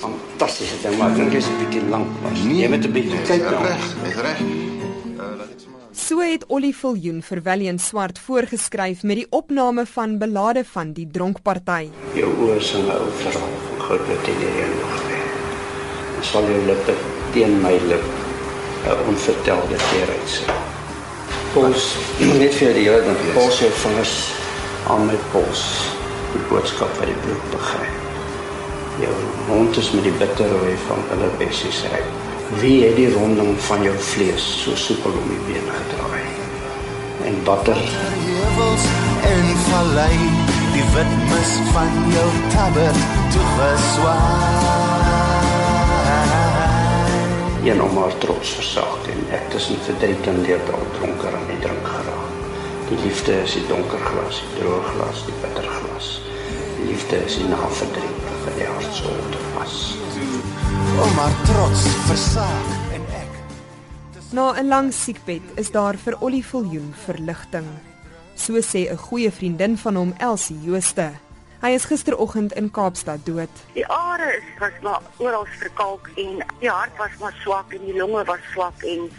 fantastiese ding, maar dink jy's 'n bietjie lank was. Nee, jy moet 'n bietjie kyk nou. reg, jy's reg. Uh, sommer So het Ollie Viljoen vir Valiant Swart voorgeskryf met die opname van belade van die dronkparty. Jou oë sing 'n ou verhaal van groot materiaal nog weer. Sal jou lippe teen my lip 'n onvertelde keerheid sê. Pols, net vir die Here dan pols jou vingers aan my pols. Die boodskap wat die bloed begryp. Jou mond is met die bitterrooi van hulle bessies ryp. Wie het die ronding van jou vlees so soepel om die been gedraai? En butter heuwels en vallei die wit mis van jou tabbert toegeswaai een om haar trots versaak en ek tussen verdriet en leedal dronker aan die drink geraak. Die liefde is die donker glas, die droë glas, die bitter glas. Liefde is die naverdriet van die hart so te was. om haar trots versaak en ek Na 'n lang siekbed is daar vir Ollie Viljoen verligting. So sê 'n goeie vriendin van hom, Elsie Jooste. Hy is gisteroggend in Kaapstad dood. Die are is was maar oral verkalk en die hart was maar swak en die longe was swak en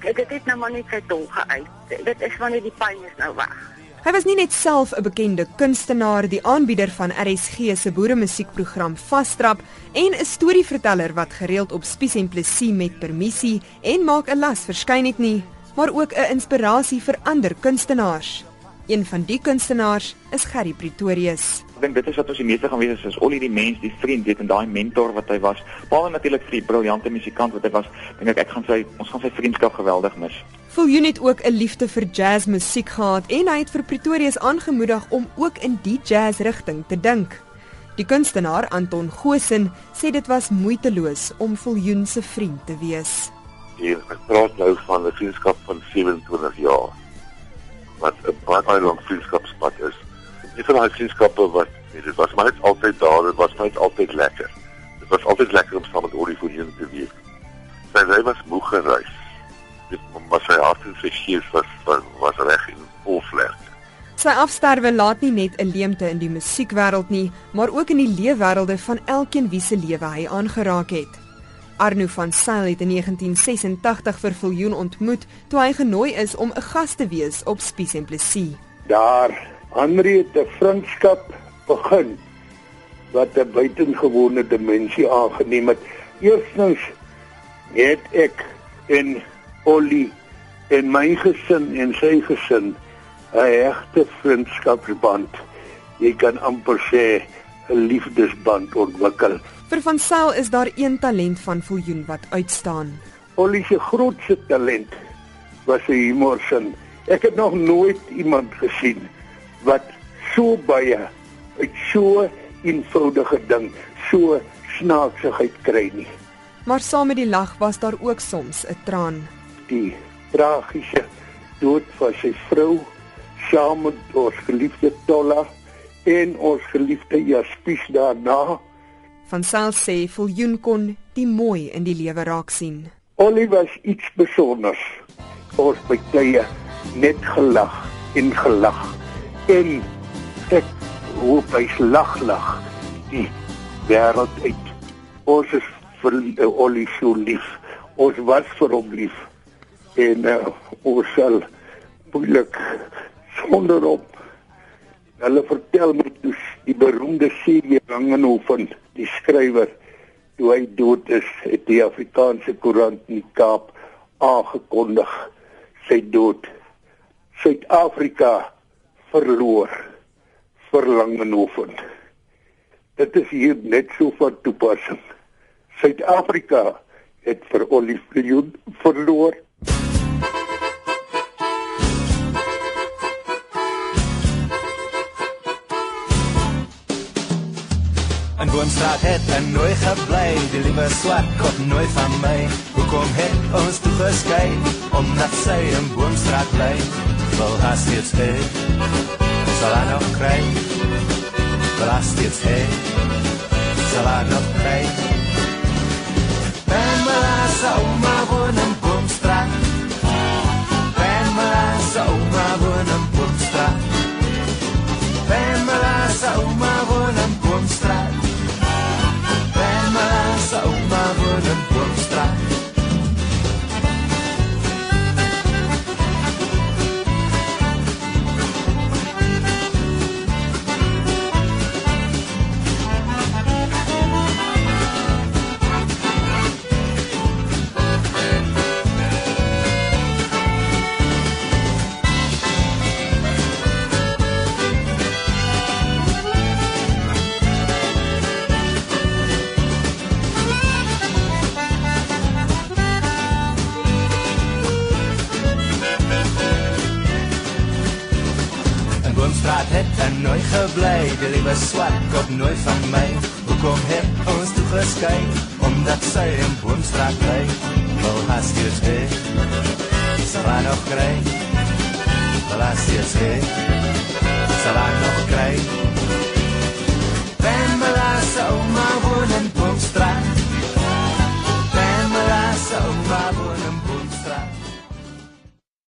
dit het net nou maar net sy tong geuit. Dit is maar net die pyn is nou weg. Hy was nie net self 'n bekende kunstenaar, die aanbieder van RSG se boeremusiekprogram Vastrap en 'n storieverteller wat gereeld op Spies en Plessis met permissie en maak 'n las verskyn het nie, maar ook 'n inspirasie vir ander kunstenaars. Een van die kunstenaars is Gerry Pretorius. Dink dit is wat ons die meeste gaan wees is, is Ollie die mens, die vriend, weet en daai mentor wat hy was. Behalwe natuurlik vir die briljante musikant wat hy was, dink ek ek gaan sy ons gaan sy vriendskap geweldig mis. Viljoen het ook 'n liefde vir jazzmusiek gehad en hy het vir Pretorius aangemoedig om ook in die jazzrigting te dink. Die kunstenaar Anton Gosen sê dit was moeiteloos om Viljoen se vriend te wees. hier ek praat nou van 'n vriendskap van 27 jaar wat 'n baie baie lang vriendskapspad is. Een van daai vriendskappe wat nee, dit was maar net altyd daar, dit was net altyd lekker. Dit was altyd lekker om saam met Ollie Viljoen te wees. Sy hy was moeg gereis. Dit maar sy hart en sy gees was was, was reg en vol vlerk. Sy afsterwe laat nie net 'n leemte in die musiekwêreld nie, maar ook in die leefwêrelde van elkeen wie se lewe hy aangeraak het. Arno van Sail het in 1986 vir Viljoen ontmoet toe hy genooi is om 'n gas te wees op Spies en Plessis. daar Henry het 'n vriendskap begin wat 'n buitengewone dimensie aangeneem het. Eerstens het ek en Ollie en my gesin en sy gesin 'n regte vriendskapsband. Jy kan amper sê 'n liefdesband ontwikkel. Vir van Sail is daar een talent van Viljoen wat uitstaan. Ollie se grootste talent was sy humorsin. Ek het nog nooit iemand gesien wat so baie uit so eenvoudige ding so snaaksigheid kry nie. Maar saam met die lag was daar ook soms 'n traan. Die tragiese dood van sy vrou saam met ons geliefde Tolla en ons geliefde Jaspies daarna. Van Sail sê Viljoen kon die mooi in die lewe raak sien. Ollie was iets besonders. Ons by tye net gelag en gelag. En ek hoop hy's lag lag die wêreld uit. Ons is vir uh, Ollie so lief. Ons was vir hom lief. En uh, ons sal moeilik sonder op Hulle vertel my toe die beroemde serie Langenhoven, die skrywer, toe hy dood is, het die Afrikaanse koerant in die Kaap aangekondig sy dood. Suid-Afrika verloor vir Langenhoven. Dit is hier net so van toepassing. Suid-Afrika het vir Olivier verloor In Boomstraat het en nooit gebly Die liewe swart kop nooit van my Hoekom het ons toe geskei Omdat sy in Boomstraat bly Wil haar steeds hê Sal haar nog kry Wil haar steeds hê Sal haar nog kry Pamela nooit gebly, die liewe swart kop nooit van my. Hoekom het ons toe geskei? Omdat sy in Boomstraat bly. Wil has jy dit? Sal hy nog kry? Wil has jy dit? Sal